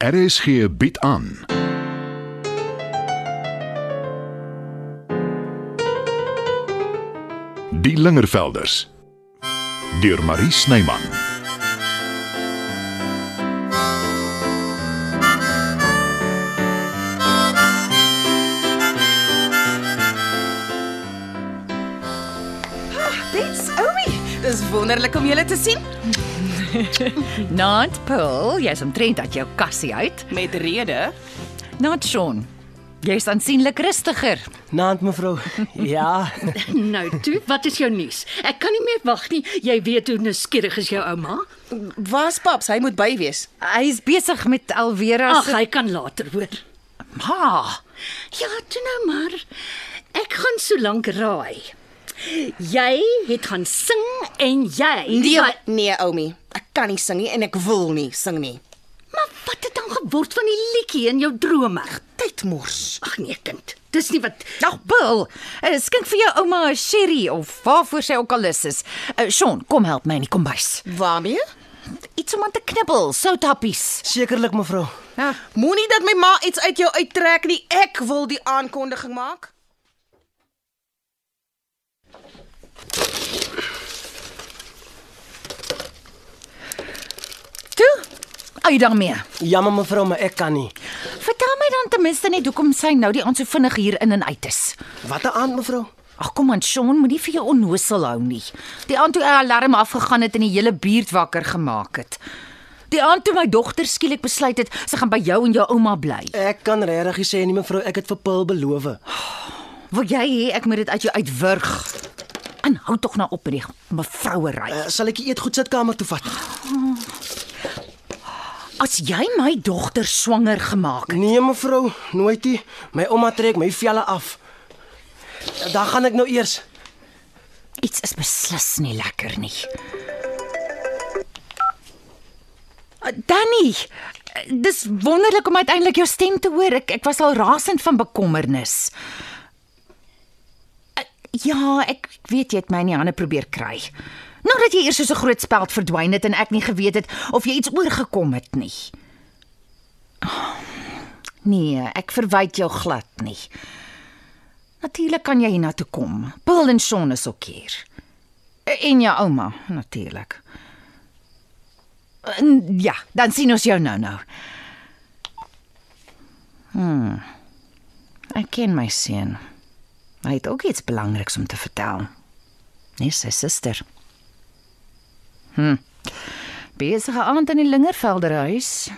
RSG bied aan. Die Lingervelders deur Marie Snyman. Dit's Oumi. Dis wonderlik om julle te sien. Nant Paul, jy's omtrent uit jou kassie uit. Met rede. Nant Sean, jy's aansienlik rustiger. Naand mevrou. Ja, Nou toe, wat is jou nuus? Ek kan nie meer wag nie. Jy weet hoe nuuskierig is jou ouma. Waar's paps? Hy moet by wees. Hy's besig met Alvera Ag, hy kan later hoor. Ma. Ja, toe nou maar. Ek gaan so lank raai. Jy het gaan sing en jy Nee, Maar, nee Oumi. Ek kan nie sing nie en ek wil nie sing nie. maar wat het dan geword van die liedjie in jou drome? Tyd mors. Ag nee, kind. Dis nie wat Ag, Paul, uh, skink vir jou ouma 'n sherry of waarvoor sy ook al lus is. Uh, Sean, kom help my in die kombuis. Waarmee? Iets om aan te knibbel, soutappies. sekerlik mevrou. Ja. Moenie dat my ma iets uit jou uittrek nie. Ek wil die aankondiging maak. Toe. Uit daarmee. Jammer mevrou, maar ek kan nie. Vertel my dan ten minste net hoekom sy nou die aand so vinnig hier in en uit is. Wat 'n aand mevrou? Ag kom aan, Sean, moenie vir jou onnosel hou nie. Die aand toe 'n alarm afgegaan het en die hele buurt wakker gemaak het. Die aand toe my dogter skielik besluit het sy gaan by jou en jou ouma bly. Ek kan regtig sê nie mevrou, ek het vir Paul beloof. Wil jy hê ek moet dit uit jou uitwurg? En hou tog nou op met die mevrouery. Uh, sal ek die eetgoedsitkamer toe vat? As jy my dogter swanger gemaak het, Nee mevrou, nooit nie. My ouma trek my velle af. Dan gaan ek nou eers. iets is beslis nie lekker nie. Uh, Danny, dis wonderlik om uiteindelik jou stem te hoor. Ek ek was al rasend van bekommernis. Uh, Ja, ek weet jy het my in die hande probeer kry. Nadat jy eers so 'n groot speld verdwyn het en ek nie geweet het of jy iets oorgekom het nie. Oh, Nee, ek verwyd jou glad nie. Natuurlik kan jy hiernatoe kom. Paul en Sean is ook hier. En jou ouma, natuurlik. Ja, dan sien ons jou nou nou. Hmm. Ek ken my seun. Hy het ook iets belangriks om te vertel. Nee, sy suster. Hm. Besige aand in die Lingervelderhuis.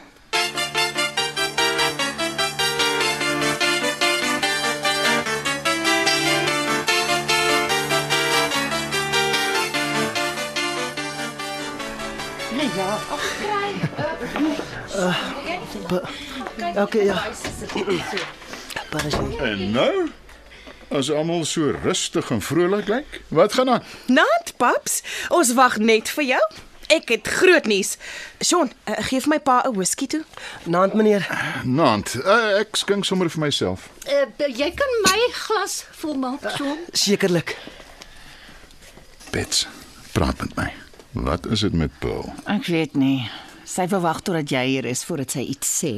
Ja. Okay, ja. Parasie. En nou? As almal so rustig en vrolik lyk, wat gaan aan? Naand paps, ons wag net vir jou. Ek het groot nuus. Sean, uh, gee vir my pa 'n whisky toe. Naand meneer. Naand, uh, ek skink sommer vir myself. Uh, jy kan my glas volmaak, Sean. Sekerlik. Bets, praat met my. Wat is dit met Paul? Ek weet nie. Sy verwag totdat jy hier is voordat sy iets sê.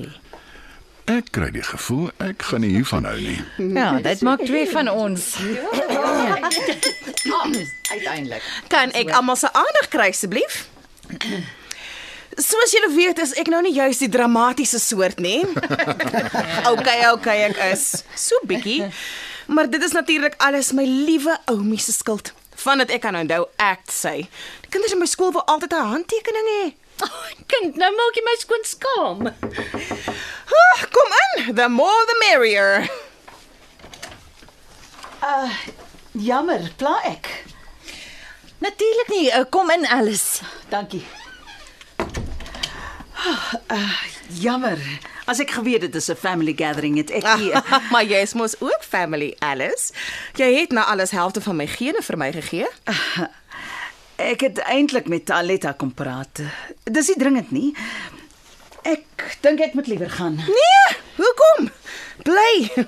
Ek kry die gevoel ek gaan nie hiervan hou nie. Ja, dit maak twee van ons. Uiteindelik. Kan ek almal se aandag kry asseblief? Soos julle weet, is ek nou nie juis die dramatiese soort nie. okay, okay, ek is so bietjie. Maar dit is natuurlik alles my liewe oumie se skuld. Vandat ek kan onthou act sy. Die kinders in my skool wil altyd 'n handtekening hê. Oh, kind, nou maak jy my skoon skaam. Ah, kom in. The more the merrier. Jammer, pla ek. Natuurlik nie. Uh, kom in Alice. Dankie. Uh, jammer. As ek geweet het dit is 'n family gathering het ek nie. maar jy is mos ook family, Alice. Jy het na alles helfte van my gene vir my gegee. Ek het eintlik met Aletta kom praat. Dis nie dringend nie. Ek dink ek moet liewer gaan. Nee, hoekom? Bly.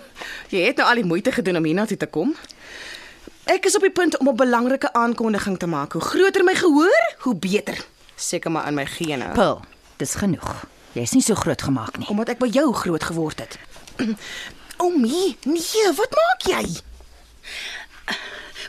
Jy het nou al die moeite gedoen om hiernatoe te kom. Ek is op die punt om 'n belangrike aankondiging te maak. Hoe groter my gehoor, hoe beter. Seker maar in my gene. Paul, dis genoeg. Jy's nie so groot gemaak nie. omdat ek by jou groot geword het. Oomie, nee, wat maak jy?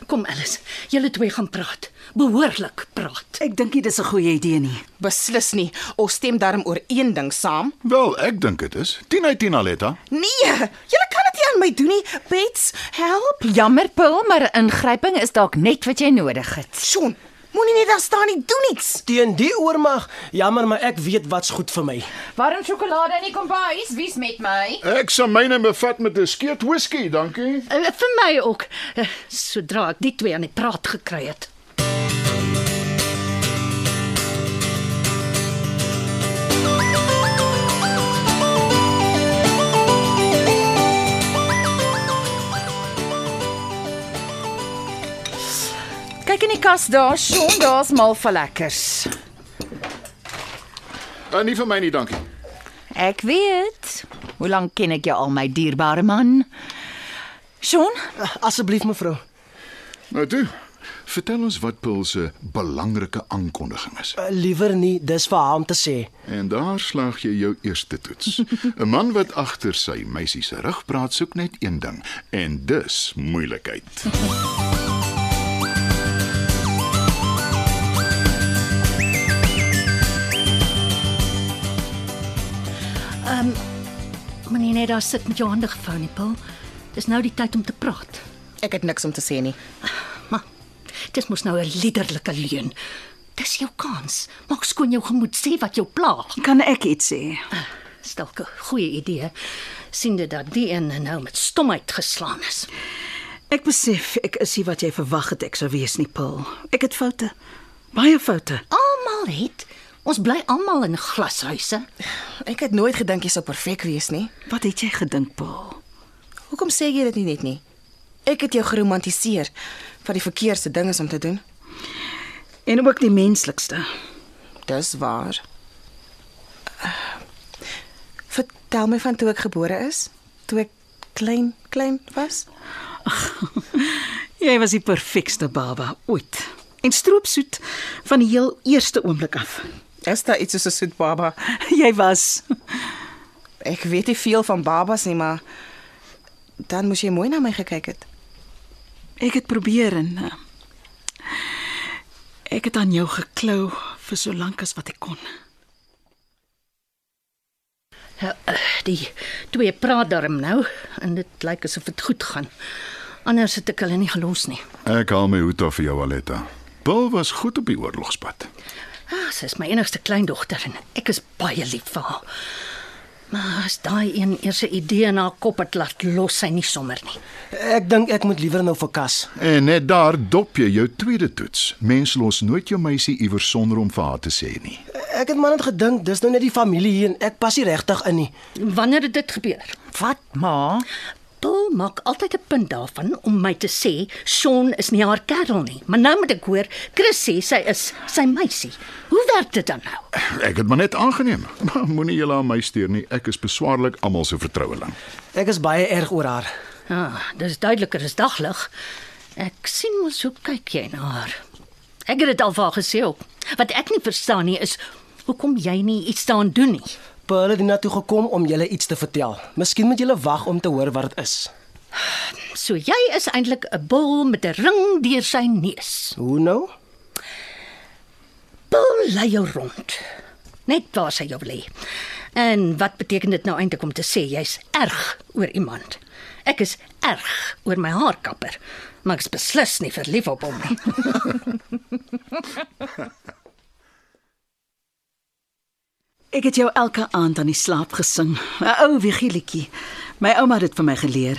Kom Alice, julle twee gaan praat. Behoorlik praat. Ek dink nie dis 'n goeie idee nie. Beslis nie. Ons stem darm oor een ding saam. Wel, ek dink dit is 10 uit 10 Aletta. Nee, jy kan dit nie aan my doen nie. Bets, help. Jammer, Paul, maar 'n ingryping is dalk net wat jy nodig het. Sjoen, moenie net daar staan nie, doen iets. Teen die oormag. Jammer, maar ek weet wat's goed vir my. Warm sjokolade in die kombuis, wie's met my? Ek sal myne bevat met 'n skeet whisky, dankie. Uh, vir my ook. Uh, sodra ek die twee aan die praat gekry het. In die kas daar, Sean, daar's mal vir lekkers. Uh, nie vir my nie, dankie. Ek weet. Hoe lank ken ek jou al, my dierbare man? Sean, Asseblief mevrou. Nou toe. Vertel ons wat Paul se belangrike aankondiging is. Uh, liewer nie, dis vir haar om te sê. En daar slaag jy jou eerste toets. 'n Man wat agter sy meisie se rug praat, soek net een ding, en dis moeilikheid. Net daar sit met jou hande gevou nie, Paul. Dis nou die tyd om te praat. Ek het niks om te sê nie. Maar dis mos nou 'n liderlike leuen. Dis jou kans. Maak skoon jou gemoed, sê wat jou pla. Kan ek iets sê? Stelke goeie idee. sien dit dat die een nou met stomheid geslaan is. Ek besef ek is nie wat jy verwag het ek sou wees nie, Paul. Ek het foute. Baie foute. Almal het. Ons bly almal in glashuise. Ek het nooit gedink jy sou perfek wees nie. Wat het jy gedink, Paul? Hoekom sê jy dit nie net nie? Ek het jou geromantiseer wat die verkeerste ding is om te doen. En ook die menslikste. Dis waar. Vertel my van toe ek gebore is, toe ek klein klein was. Jy was die perfekste baba ooit. En stroopsoet van die heel eerste oomblik af. Is daar iets soos 'n soet baba? Jy was Ek weet nie veel van babas nie, maar dan moes jy mooi na my gekyk het. ek het probeer en uh, ek het aan jou geklou vir so lank as wat ek kon. Eh, die twee praat darm nou en dit lyk asof dit goed gaan. Anders het ek hulle nie gelos nie. Ek haal my hoed af vir jou Aletta. Paul was goed op die oorlogspad. Ah, sy is my enigste kleindogter en ek is baie lief vir haar. Maar as daai een eers 'n idee in haar kop het laat los sy nie sommer nie. Ek dink ek moet liewer nou vir kas. En net daar dop jy jou tweede toets. Mens los nooit jou meisie iewers sonder om vir haar te sê nie. Ek het maar net gedink dis nou net die familie hier en ek pas nie regtig in nie. Wanneer het dit gebeur? wat, ma? Paul maak altyd 'n punt daarvan om my te sê Sean is nie haar kerel nie. Maar nou moet ek hoor Chris sê sy is sy meisie. Hoe werk dit dan nou? Ek het maar net aangeneem. Maar moenie julle aan my steur nie. Ek is beswaarlik almal se vertroueling. Ek is baie erg oor haar. Ah, dis duideliker as daglig. Ek sien mos hoe kyk jy na haar. Ek het dit al vir haar gesê ook. Wat ek nie verstaan nie is hoekom jy nie iets daaraan doen nie. Paul het hiernatoe gekom om julle iets te vertel. Miskien moet julle wag om te hoor wat dit is. So jy is eintlik 'n bul met 'n ring deur sy neus. Hoe nou? Bul lei jou rond. Net waar sy jou lê. En wat beteken dit nou eintlik om te sê jy's erg oor iemand? Ek is erg oor my haarkapper, maar ek is beslis nie verlief op hom nie. Ek het jou elke aand aan die slaap gesing. 'n Ou vigilietjie. My ouma het dit vir my geleer.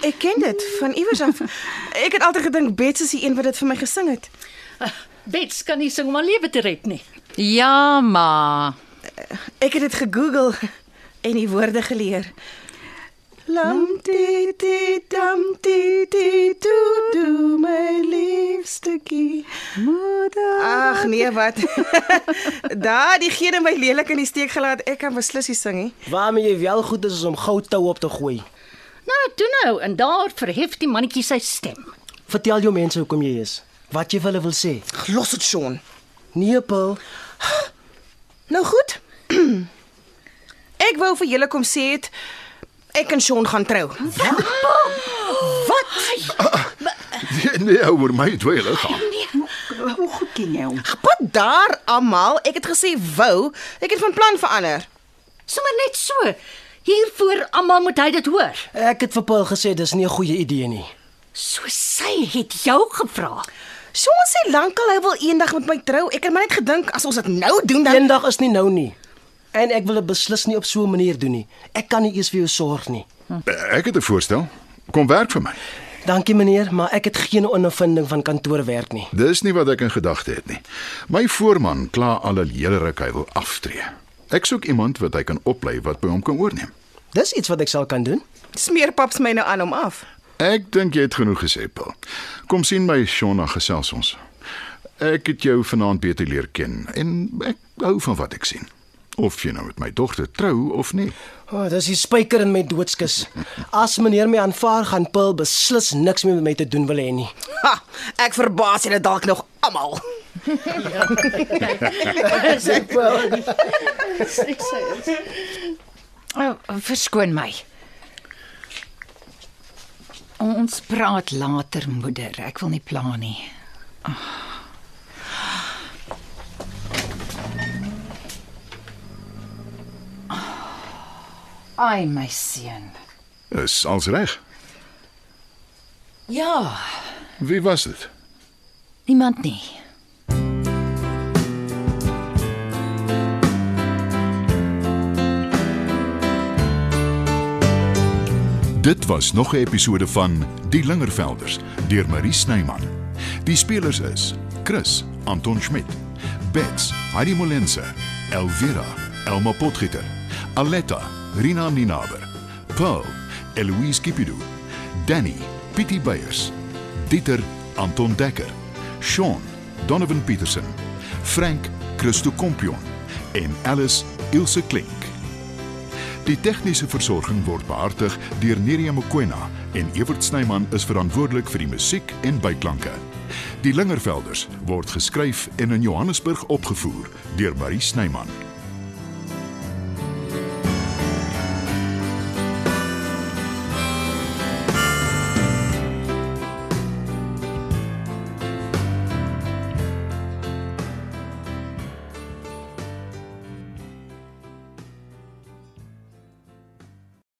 Ek ken dit van iewers af. Ek het altyd gedink Bets is die een wat dit vir my gesing het. Bets kan nie sing om haar lewe te red nie. Ja, ma. Ek het dit gegoogel en die woorde geleer. Lam ti ti dam ti ti nee, wat? Daar diegene my lelik in die steek gelaat. Ek kan beslis nie sing nie. Waarmee jy wel goed is, is om goud tou op te gooi. Nou, toe nou en daar verhef die mannetjie sy stem. Vertel jou mense hoekom jy is. wat jy vir hulle wil sê. Los dit, Sean. Nee, Paul. Nou goed. ek wou vir julle kom sê het ek en Sean gaan trou. Nee, nee, oor my twee liggaam. Ken jy hom? Wat daar almal, ek het gesê wou, ek het van plan verander. Sommige net so. Hiervoor almal moet hy dit hoor. Ek het vir Paul gesê dis nie 'n goeie idee nie. So sy het jou gevra. Sean sê lankal hy wil eendag met my trou. Ek het maar net gedink as ons dit nou doen dan Eendag is nie nou nie. En ek wil dit beslis nie op so 'n manier doen nie. Ek kan nie eers vir jou sorg nie. Ek het 'n voorstel. Kom werk vir my. Dankie meneer, maar ek het geen ondervinding van kantoorwerk nie. Dis nie wat ek in gedagte het nie. My voorman kla al 'n hele ruk hy wil aftree. Ek soek iemand wat hy kan oplei wat by hom kan oorneem. Dis iets wat ek sal kan doen. smeer paps my nou aan om af. Ek dink jy het genoeg gesê, Paul. Kom sien my Shona gesels ons. Ek het jou vanaand beter leer ken en ek hou van wat ek sien. Of jy nou met my dogter trou of nie. O, oh, dis die spyker in my doodskus. As meneer my aanvaar, gaan Paul beslis niks meer met my te doen wil hê nie. Ha, ek verbaas julle dalk nog almal. Oh, verskoon my. Ons praat later, moeder. Ek wil nie pla nie. Ai, my seun. Is als reg. Ja, Wie was dit? niemand nie. Dit was nog 'n episode van Die Lingervelders deur Marie Snyman. Die spelers is Chris, Anton Schmidt, Bets, Heidi Molense, Elvira, Elma Potgieter, Aletta, Rina Ninaber, Paul, Eloise Kipidu, Danny, Pietie Beyers, Dieter, Anton Dekker, Sean, Donovan Petersen, Frank, Christo Kompion en Alice Ilse Klink. Die tegniese versorging word behartig deur Neriya Mkwena en Evert Snyman is verantwoordelik vir die musiek en byklanke. Die Lingervelders word geskryf en in Johannesburg opgevoer deur Marie Snyman.